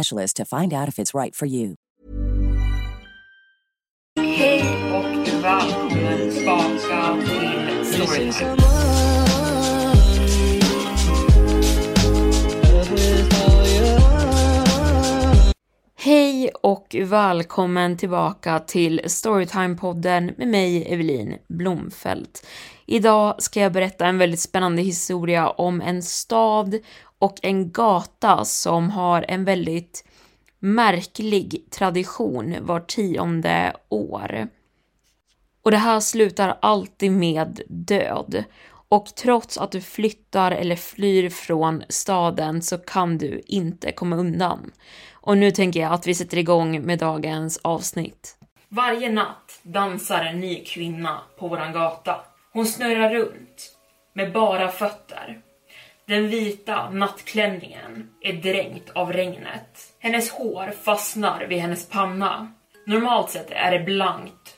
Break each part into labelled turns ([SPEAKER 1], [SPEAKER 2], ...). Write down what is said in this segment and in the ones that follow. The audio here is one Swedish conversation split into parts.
[SPEAKER 1] specialist to find out if it's right for you.
[SPEAKER 2] Hej och välkommen tillbaka till Storytime. Hej och välkommen tillbaka till Storytime-podden med mig, Evelin Blomfelt. Idag ska jag berätta en väldigt spännande historia om en stad och en gata som har en väldigt märklig tradition var tionde år. Och det här slutar alltid med död. Och trots att du flyttar eller flyr från staden så kan du inte komma undan. Och nu tänker jag att vi sätter igång med dagens avsnitt. Varje natt dansar en ny kvinna på våran gata. Hon snurrar runt med bara fötter. Den vita nattklänningen är dränkt av regnet. Hennes hår fastnar vid hennes panna. Normalt sett är det blankt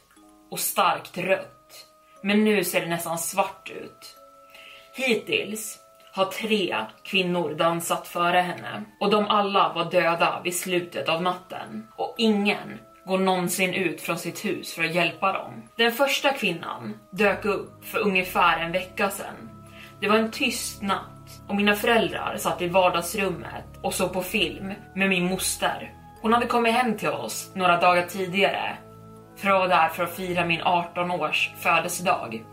[SPEAKER 2] och starkt rött. Men nu ser det nästan svart ut. Hittills har tre kvinnor dansat före henne och de alla var döda vid slutet av natten och ingen går någonsin ut från sitt hus för att hjälpa dem. Den första kvinnan dök upp för ungefär en vecka sedan. Det var en tyst natt och mina föräldrar satt i vardagsrummet och såg på film med min moster. Hon hade kommit hem till oss några dagar tidigare för att vara där för att fira min 18 års födelsedag.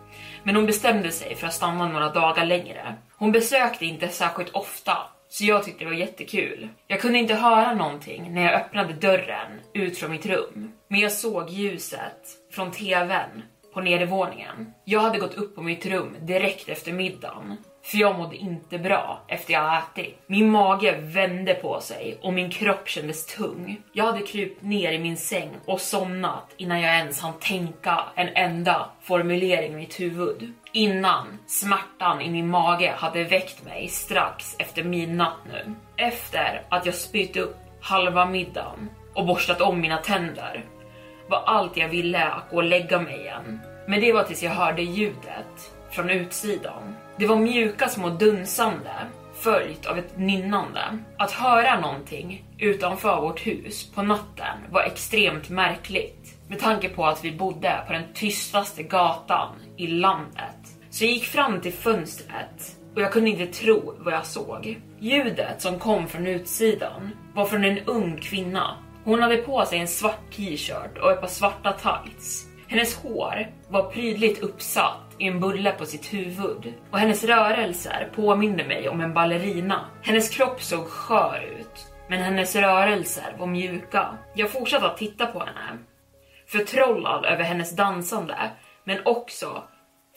[SPEAKER 2] Men hon bestämde sig för att stanna några dagar längre. Hon besökte inte särskilt ofta, så jag tyckte det var jättekul. Jag kunde inte höra någonting när jag öppnade dörren ut från mitt rum, men jag såg ljuset från tvn på nedervåningen. Jag hade gått upp på mitt rum direkt efter middagen, för jag mådde inte bra efter jag ätit. Min mage vände på sig och min kropp kändes tung. Jag hade krypt ner i min säng och somnat innan jag ens hann tänka en enda formulering i mitt huvud. Innan smärtan i min mage hade väckt mig strax efter midnatt nu. Efter att jag spytt upp halva middagen och borstat om mina tänder var allt jag ville att gå och lägga mig igen. Men det var tills jag hörde ljudet från utsidan. Det var mjuka små dunsande följt av ett nynnande. Att höra någonting utanför vårt hus på natten var extremt märkligt med tanke på att vi bodde på den tystaste gatan i landet. Så jag gick fram till fönstret och jag kunde inte tro vad jag såg. Ljudet som kom från utsidan var från en ung kvinna. Hon hade på sig en svart t-shirt och ett par svarta tights. Hennes hår var prydligt uppsatt i en bulle på sitt huvud och hennes rörelser påminde mig om en ballerina. Hennes kropp såg skör ut, men hennes rörelser var mjuka. Jag fortsatte att titta på henne, förtrollad över hennes dansande, men också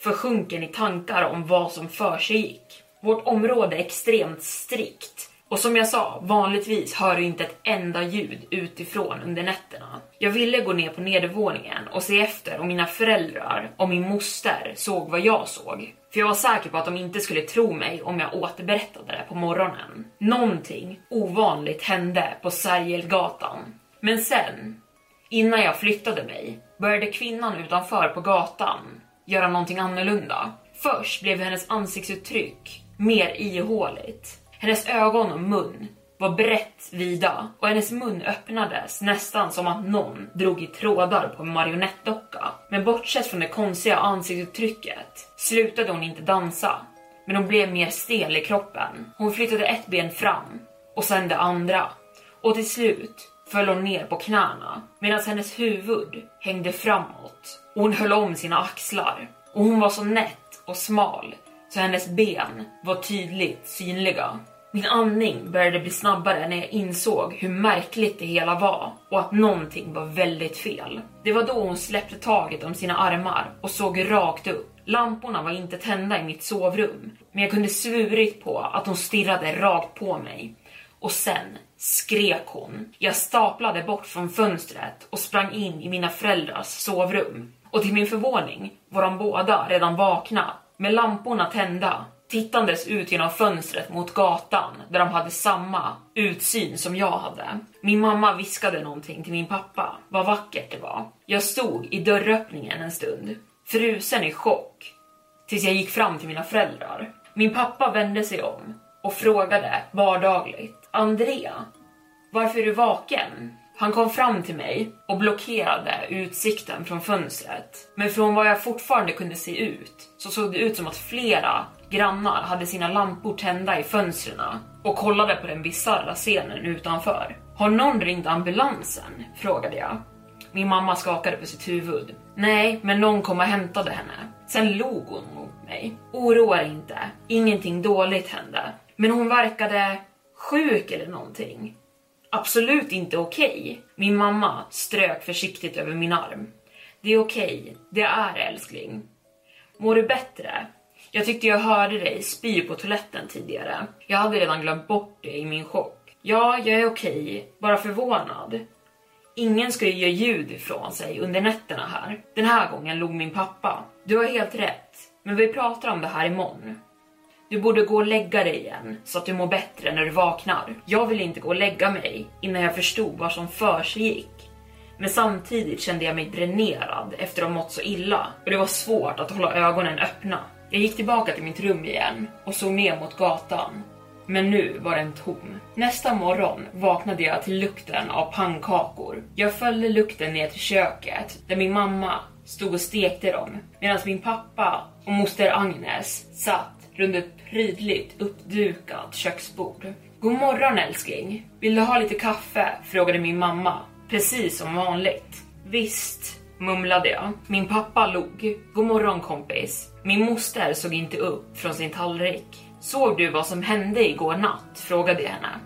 [SPEAKER 2] försjunken i tankar om vad som för sig gick. Vårt område är extremt strikt och som jag sa, vanligtvis hör du inte ett enda ljud utifrån under nätterna. Jag ville gå ner på nedervåningen och se efter om mina föräldrar och min moster såg vad jag såg. För jag var säker på att de inte skulle tro mig om jag återberättade det på morgonen. Någonting ovanligt hände på Sergelgatan. Men sen, innan jag flyttade mig, började kvinnan utanför på gatan göra någonting annorlunda. Först blev hennes ansiktsuttryck mer ihåligt. Hennes ögon och mun var brett vida och hennes mun öppnades nästan som att någon drog i trådar på en marionettdocka. Men bortsett från det konstiga ansiktsuttrycket slutade hon inte dansa, men hon blev mer stel i kroppen. Hon flyttade ett ben fram och sen det andra och till slut föll hon ner på knäna medan hennes huvud hängde framåt och hon höll om sina axlar och hon var så nätt och smal så hennes ben var tydligt synliga. Min andning började bli snabbare när jag insåg hur märkligt det hela var och att någonting var väldigt fel. Det var då hon släppte taget om sina armar och såg rakt upp. Lamporna var inte tända i mitt sovrum, men jag kunde svurit på att hon stirrade rakt på mig. Och sen skrek hon. Jag staplade bort från fönstret och sprang in i mina föräldrars sovrum. Och till min förvåning var de båda redan vakna med lamporna tända tittandes ut genom fönstret mot gatan där de hade samma utsyn som jag hade. Min mamma viskade någonting till min pappa, vad vackert det var. Jag stod i dörröppningen en stund, frusen i chock, tills jag gick fram till mina föräldrar. Min pappa vände sig om och frågade vardagligt, Andrea, varför är du vaken? Han kom fram till mig och blockerade utsikten från fönstret. Men från vad jag fortfarande kunde se ut så såg det ut som att flera grannar hade sina lampor tända i fönstren och kollade på den bisarra scenen utanför. Har någon ringt ambulansen? frågade jag. Min mamma skakade på sitt huvud. Nej, men någon kom och hämtade henne. Sen log hon mot mig. Oroa dig inte, ingenting dåligt hände. Men hon verkade sjuk eller någonting. Absolut inte okej. Okay. Min mamma strök försiktigt över min arm. Det är okej, okay. det är älskling. Mår du bättre? Jag tyckte jag hörde dig spy på toaletten tidigare. Jag hade redan glömt bort det i min chock. Ja, jag är okej, bara förvånad. Ingen ska ju göra ljud ifrån sig under nätterna här. Den här gången log min pappa. Du har helt rätt, men vi pratar om det här imorgon. Du borde gå och lägga dig igen så att du mår bättre när du vaknar. Jag ville inte gå och lägga mig innan jag förstod vad som för sig gick. Men samtidigt kände jag mig dränerad efter att ha mått så illa och det var svårt att hålla ögonen öppna. Jag gick tillbaka till mitt rum igen och såg ner mot gatan. Men nu var den tom. Nästa morgon vaknade jag till lukten av pannkakor. Jag följde lukten ner till köket där min mamma stod och stekte dem medan min pappa och moster Agnes satt runt ett prydligt uppdukat köksbord. God morgon älskling. Vill du ha lite kaffe? frågade min mamma. Precis som vanligt. Visst, mumlade jag. Min pappa log. God morgon kompis. Min moster såg inte upp från sin tallrik. Såg du vad som hände igår natt? frågade jag henne.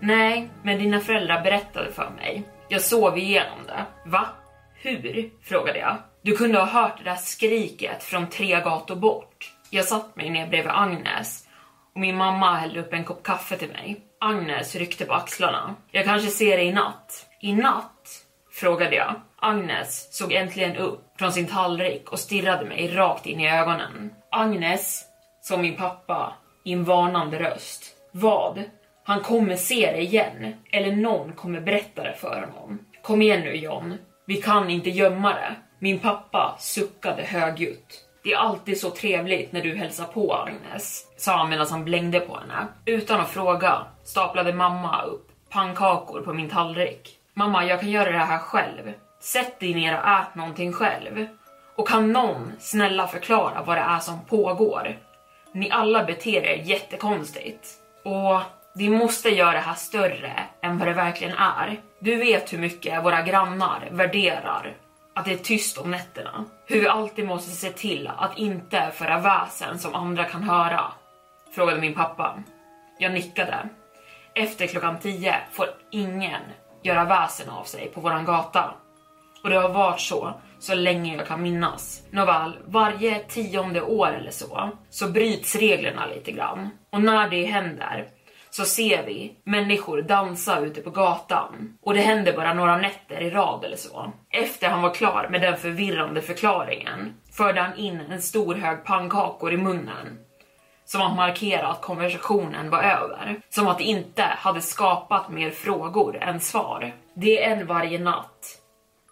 [SPEAKER 2] Nej, men dina föräldrar berättade för mig. Jag sov igenom det. Va? Hur? frågade jag. Du kunde ha hört det där skriket från tre gator bort. Jag satt mig ner bredvid Agnes och min mamma hällde upp en kopp kaffe till mig. Agnes ryckte på axlarna. Jag kanske ser dig i natt. I natt? frågade jag. Agnes såg äntligen upp från sin tallrik och stirrade mig rakt in i ögonen. Agnes, sa min pappa i en varnande röst. Vad? Han kommer se det igen, eller någon kommer berätta det för honom. Kom igen nu John, vi kan inte gömma det. Min pappa suckade högljutt. Det är alltid så trevligt när du hälsar på Agnes, sa han medan han blängde på henne. Utan att fråga staplade mamma upp pannkakor på min tallrik. Mamma, jag kan göra det här själv. Sätt dig ner och ät någonting själv. Och kan någon snälla förklara vad det är som pågår? Ni alla beter er jättekonstigt. Och vi måste göra det här större än vad det verkligen är. Du vet hur mycket våra grannar värderar att det är tyst om nätterna. Hur vi alltid måste se till att inte föra väsen som andra kan höra. Frågade min pappa. Jag nickade. Efter klockan 10 får ingen göra väsen av sig på våran gata. Och det har varit så så länge jag kan minnas. Nåväl, varje tionde år eller så, så bryts reglerna lite grann. Och när det händer så ser vi människor dansa ute på gatan. Och det händer bara några nätter i rad eller så. Efter han var klar med den förvirrande förklaringen förde han in en stor hög pannkakor i munnen. Som att markera att konversationen var över. Som att det inte hade skapat mer frågor än svar. Det är en varje natt.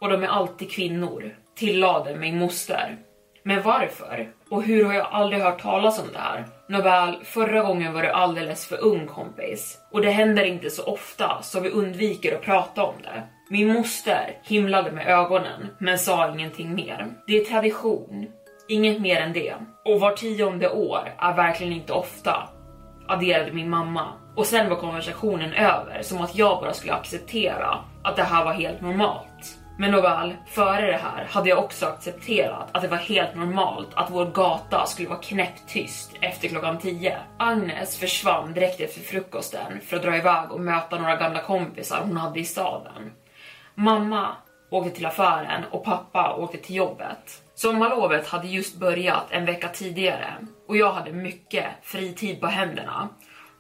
[SPEAKER 2] Och de är alltid kvinnor, tillade min moster. Men varför? Och hur har jag aldrig hört talas om det här? Nåväl, förra gången var du alldeles för ung kompis. Och det händer inte så ofta så vi undviker att prata om det. Min moster himlade med ögonen men sa ingenting mer. Det är tradition, inget mer än det. Och var tionde år är verkligen inte ofta, adderade min mamma. Och sen var konversationen över som att jag bara skulle acceptera att det här var helt normalt. Men nåväl, före det här hade jag också accepterat att det var helt normalt att vår gata skulle vara knäpptyst efter klockan 10. Agnes försvann direkt efter frukosten för att dra iväg och möta några gamla kompisar hon hade i staden. Mamma åkte till affären och pappa åkte till jobbet. Sommarlovet hade just börjat en vecka tidigare och jag hade mycket fritid på händerna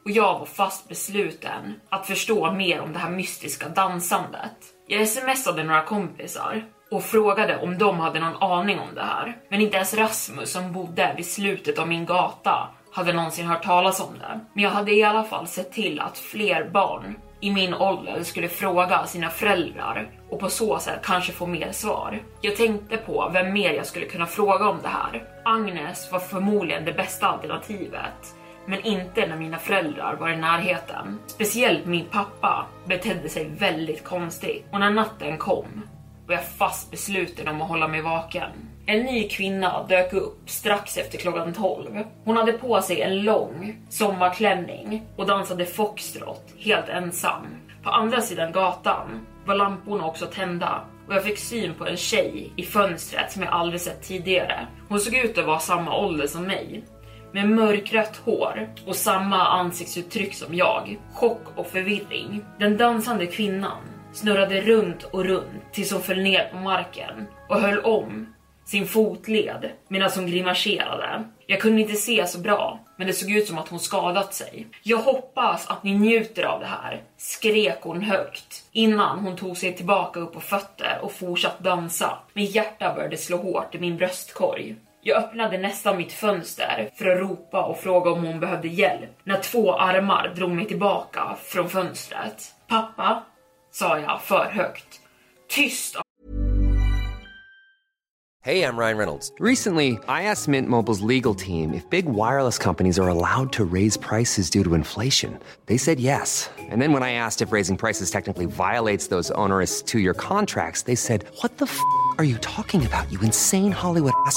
[SPEAKER 2] och jag var fast besluten att förstå mer om det här mystiska dansandet. Jag smsade några kompisar och frågade om de hade någon aning om det här. Men inte ens Rasmus som bodde vid slutet av min gata hade någonsin hört talas om det. Men jag hade i alla fall sett till att fler barn i min ålder skulle fråga sina föräldrar och på så sätt kanske få mer svar. Jag tänkte på vem mer jag skulle kunna fråga om det här. Agnes var förmodligen det bästa alternativet men inte när mina föräldrar var i närheten. Speciellt min pappa betedde sig väldigt konstigt och när natten kom var jag fast besluten om att hålla mig vaken. En ny kvinna dök upp strax efter klockan 12. Hon hade på sig en lång sommarklänning och dansade foxtrot helt ensam. På andra sidan gatan var lamporna också tända och jag fick syn på en tjej i fönstret som jag aldrig sett tidigare. Hon såg ut att vara samma ålder som mig med mörkrött hår och samma ansiktsuttryck som jag. Chock och förvirring. Den dansande kvinnan snurrade runt och runt tills hon föll ner på marken och höll om sin fotled medan hon grimaserade. Jag kunde inte se så bra, men det såg ut som att hon skadat sig. Jag hoppas att ni njuter av det här, skrek hon högt innan hon tog sig tillbaka upp på fötter och fortsatte dansa. Mitt hjärta började slå hårt i min bröstkorg. Jag öppnade nästan mitt fönster för att ropa och fråga om hon behövde hjälp när två armar drog mig tillbaka från fönstret. Pappa, sa jag för högt. Tyst!
[SPEAKER 3] Hey, I'm Ryan Reynolds. Recently, I asked Mint Mobile's legal team if big wireless companies are allowed to raise prices due to inflation. They said yes. And then when I asked if raising prices technically violates those onerous two-year contracts, they said, "What the f*** are you talking about? You insane Hollywood ass."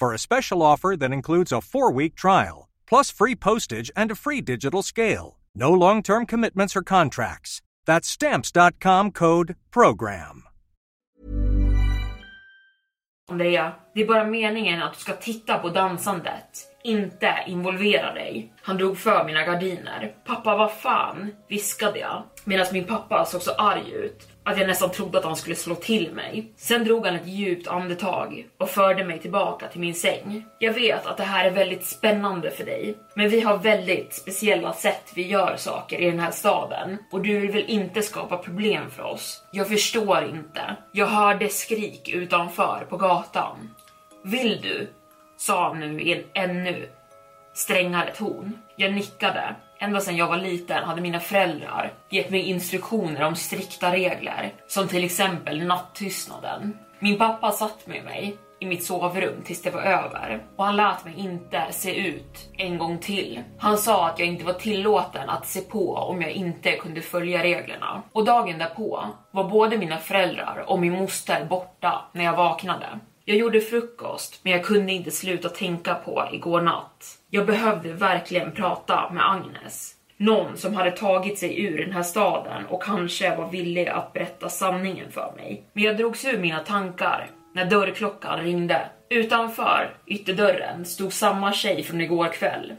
[SPEAKER 4] for a special offer that includes a four week trial, plus free postage and a free digital scale. No long term commitments or contracts. That's Stamps.com code PROGRAM.
[SPEAKER 2] Andrea, det är bara meningen att du ska titta på dansandet, inte involvera dig. Han drog för mina gardiner. Pappa, vad fan? viskade jag medan min pappa såg så arg ut att jag nästan trodde att han skulle slå till mig. Sen drog han ett djupt andetag och förde mig tillbaka till min säng. Jag vet att det här är väldigt spännande för dig, men vi har väldigt speciella sätt vi gör saker i den här staden och du vill väl inte skapa problem för oss? Jag förstår inte. Jag hörde skrik utanför på gatan. Vill du? sa han nu i en ännu strängare ton. Jag nickade. Ända sedan jag var liten hade mina föräldrar gett mig instruktioner om strikta regler, som till exempel nattystnaden. Min pappa satt med mig i mitt sovrum tills det var över och han lät mig inte se ut en gång till. Han sa att jag inte var tillåten att se på om jag inte kunde följa reglerna. Och dagen därpå var både mina föräldrar och min moster borta när jag vaknade. Jag gjorde frukost, men jag kunde inte sluta tänka på igår natt. Jag behövde verkligen prata med Agnes. Någon som hade tagit sig ur den här staden och kanske var villig att berätta sanningen för mig. Men jag drogs ur mina tankar när dörrklockan ringde. Utanför ytterdörren stod samma tjej från igår kväll.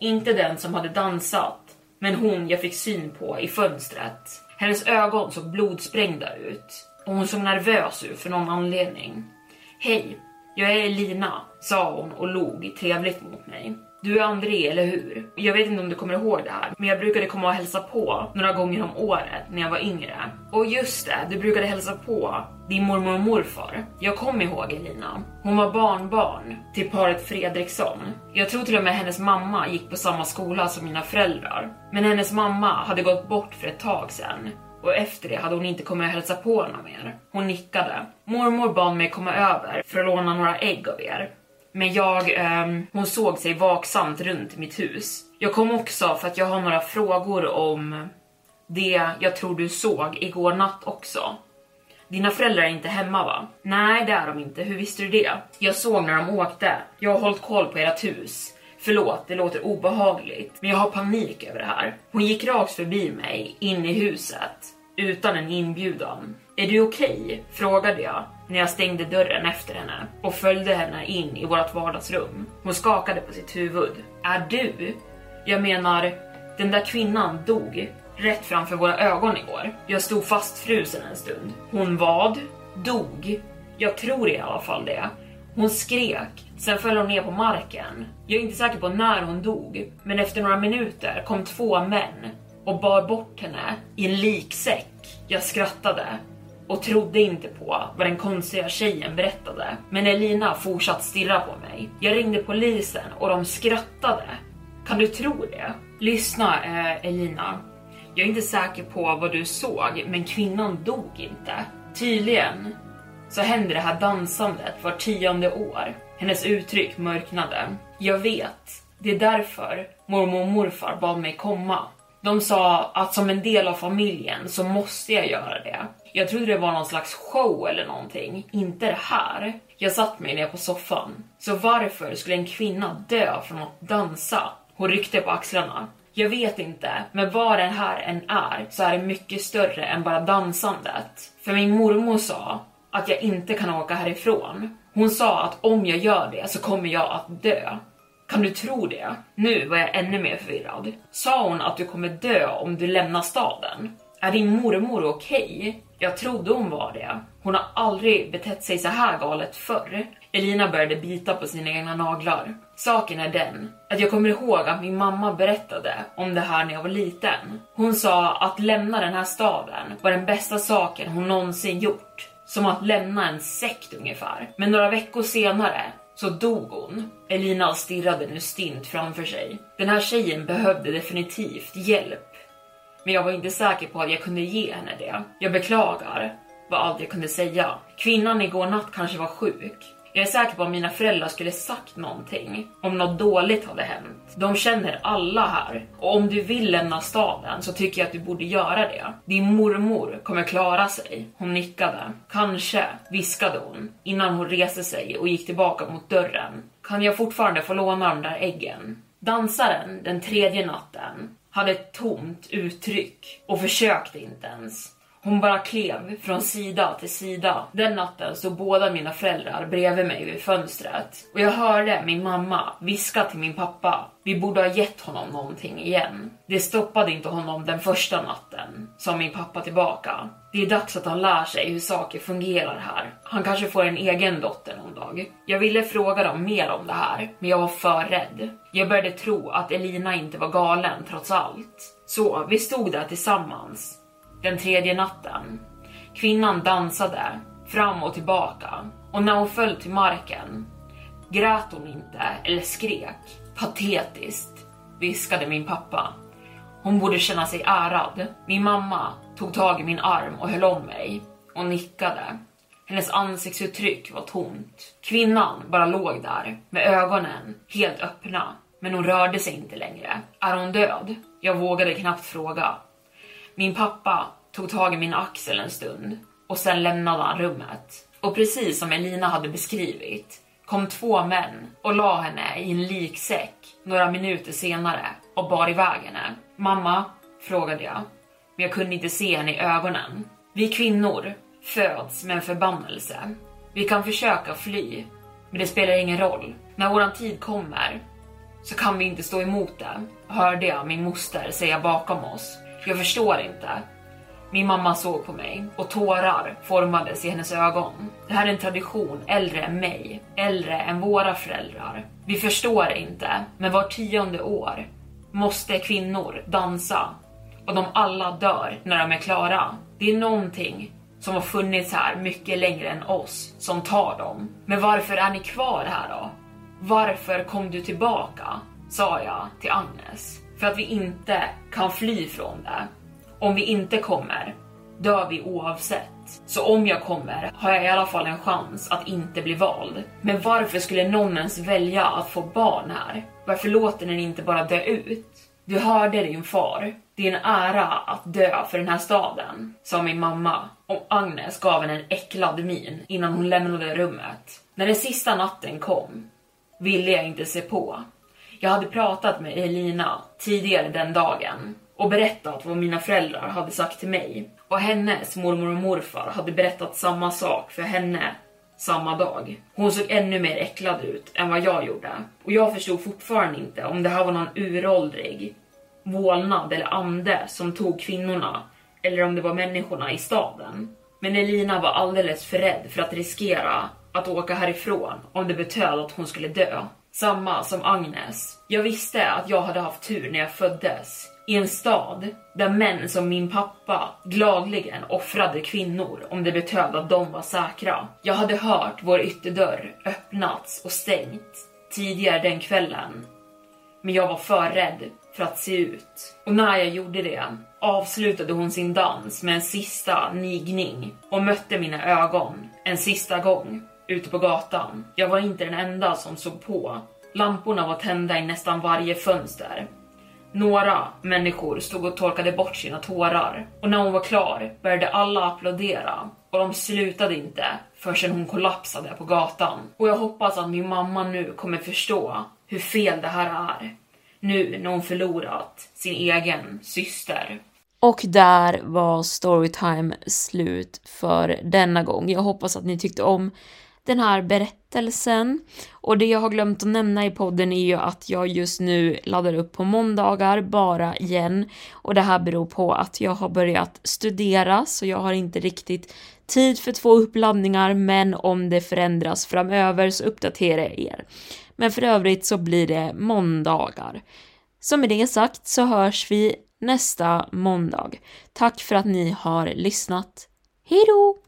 [SPEAKER 2] Inte den som hade dansat, men hon jag fick syn på i fönstret. Hennes ögon såg blodsprängda ut och hon såg nervös ut för någon anledning. Hej, jag är Elina, sa hon och log trevligt mot mig. Du är André, eller hur? Jag vet inte om du kommer ihåg det här, men jag brukade komma och hälsa på några gånger om året när jag var yngre. Och just det, du brukade hälsa på din mormor och morfar. Jag kommer ihåg Elina. Hon var barnbarn till paret Fredriksson. Jag tror till och med hennes mamma gick på samma skola som mina föräldrar. Men hennes mamma hade gått bort för ett tag sedan och efter det hade hon inte kommit och hälsa på honom mer. Hon nickade. Mormor bad mig komma över för att låna några ägg av er. Men jag, eh, hon såg sig vaksamt runt mitt hus. Jag kom också för att jag har några frågor om det jag tror du såg igår natt också. Dina föräldrar är inte hemma va? Nej, det är de inte. Hur visste du det? Jag såg när de åkte. Jag har hållit koll på ert hus. Förlåt, det låter obehagligt, men jag har panik över det här. Hon gick rakt förbi mig, in i huset, utan en inbjudan. Är du okej? Okay? frågade jag när jag stängde dörren efter henne och följde henne in i vårt vardagsrum. Hon skakade på sitt huvud. Är du? Jag menar, den där kvinnan dog rätt framför våra ögon igår. Jag stod fastfrusen en stund. Hon vad? Dog? Jag tror i alla fall det. Hon skrek, sen föll hon ner på marken. Jag är inte säker på när hon dog, men efter några minuter kom två män och bar bort henne i en liksäck. Jag skrattade och trodde inte på vad den konstiga tjejen berättade. Men Elina fortsatte stirra på mig. Jag ringde polisen och de skrattade. Kan du tro det? Lyssna eh, Elina. Jag är inte säker på vad du såg, men kvinnan dog inte. Tydligen så händer det här dansandet var tionde år. Hennes uttryck mörknade. Jag vet. Det är därför mormor och morfar bad mig komma. De sa att som en del av familjen så måste jag göra det. Jag trodde det var någon slags show eller någonting, inte det här. Jag satt mig ner på soffan. Så varför skulle en kvinna dö från att dansa? Hon ryckte på axlarna. Jag vet inte, men vad det här än är så är det mycket större än bara dansandet. För min mormor sa att jag inte kan åka härifrån. Hon sa att om jag gör det så kommer jag att dö. Kan du tro det? Nu var jag ännu mer förvirrad. Sa hon att du kommer dö om du lämnar staden? Är din mormor okej? Okay? Jag trodde hon var det. Hon har aldrig betett sig så här galet förr. Elina började bita på sina egna naglar. Saken är den att jag kommer ihåg att min mamma berättade om det här när jag var liten. Hon sa att lämna den här staden var den bästa saken hon någonsin gjort. Som att lämna en sekt ungefär. Men några veckor senare så dog hon. Elina stirrade nu stint framför sig. Den här tjejen behövde definitivt hjälp. Men jag var inte säker på att jag kunde ge henne det. Jag beklagar, var allt jag kunde säga. Kvinnan igår natt kanske var sjuk. Jag är säker på att mina föräldrar skulle sagt någonting om något dåligt hade hänt. De känner alla här och om du vill lämna staden så tycker jag att du borde göra det. Din mormor kommer klara sig. Hon nickade. Kanske, viskade hon innan hon reste sig och gick tillbaka mot dörren. Kan jag fortfarande få låna de där äggen? Dansaren den tredje natten hade ett tomt uttryck och försökte inte ens. Hon bara klev från sida till sida. Den natten stod båda mina föräldrar bredvid mig vid fönstret och jag hörde min mamma viska till min pappa. Vi borde ha gett honom någonting igen. Det stoppade inte honom den första natten, sa min pappa tillbaka. Det är dags att han lär sig hur saker fungerar här. Han kanske får en egen dotter någon dag. Jag ville fråga dem mer om det här, men jag var för rädd. Jag började tro att Elina inte var galen trots allt. Så vi stod där tillsammans den tredje natten. Kvinnan dansade fram och tillbaka och när hon föll till marken grät hon inte eller skrek. Patetiskt, viskade min pappa. Hon borde känna sig ärad. Min mamma tog tag i min arm och höll om mig och nickade. Hennes ansiktsuttryck var tomt. Kvinnan bara låg där med ögonen helt öppna, men hon rörde sig inte längre. Är hon död? Jag vågade knappt fråga. Min pappa tog tag i min axel en stund och sen lämnade han rummet. Och precis som Elina hade beskrivit kom två män och la henne i en liksäck några minuter senare och bar iväg henne. Mamma, frågade jag, men jag kunde inte se henne i ögonen. Vi kvinnor föds med en förbannelse. Vi kan försöka fly, men det spelar ingen roll. När våran tid kommer så kan vi inte stå emot det, hörde jag min moster säga bakom oss. Jag förstår inte. Min mamma såg på mig och tårar formades i hennes ögon. Det här är en tradition äldre än mig, äldre än våra föräldrar. Vi förstår inte, men var tionde år måste kvinnor dansa och de alla dör när de är klara. Det är någonting som har funnits här mycket längre än oss som tar dem. Men varför är ni kvar här då? Varför kom du tillbaka? sa jag till Agnes. För att vi inte kan fly från det. Om vi inte kommer dör vi oavsett. Så om jag kommer har jag i alla fall en chans att inte bli vald. Men varför skulle någon ens välja att få barn här? Varför låter den inte bara dö ut? Du hörde din far. Det är en ära att dö för den här staden, sa min mamma och Agnes gav henne en äcklad min innan hon lämnade rummet. När den sista natten kom ville jag inte se på. Jag hade pratat med Elina tidigare den dagen och berättat vad mina föräldrar hade sagt till mig. Och hennes mormor och morfar hade berättat samma sak för henne samma dag. Hon såg ännu mer äcklad ut än vad jag gjorde. Och jag förstod fortfarande inte om det här var någon uråldrig vålnad eller ande som tog kvinnorna eller om det var människorna i staden. Men Elina var alldeles för rädd för att riskera att åka härifrån om det betöd att hon skulle dö. Samma som Agnes. Jag visste att jag hade haft tur när jag föddes i en stad där män som min pappa gladligen offrade kvinnor om det betöd att de var säkra. Jag hade hört vår ytterdörr öppnats och stängt tidigare den kvällen. Men jag var för rädd för att se ut. Och när jag gjorde det avslutade hon sin dans med en sista nigning och mötte mina ögon en sista gång ute på gatan. Jag var inte den enda som såg på. Lamporna var tända i nästan varje fönster några människor stod och torkade bort sina tårar och när hon var klar började alla applådera och de slutade inte förrän hon kollapsade på gatan. Och jag hoppas att min mamma nu kommer förstå hur fel det här är. Nu när hon förlorat sin egen syster. Och där var Storytime slut för denna gång. Jag hoppas att ni tyckte om den här berättelsen. Och det jag har glömt att nämna i podden är ju att jag just nu laddar upp på måndagar bara igen. Och det här beror på att jag har börjat studera så jag har inte riktigt tid för två uppladdningar men om det förändras framöver så uppdaterar jag er. Men för övrigt så blir det måndagar. Så med det sagt så hörs vi nästa måndag. Tack för att ni har lyssnat. Hejdå!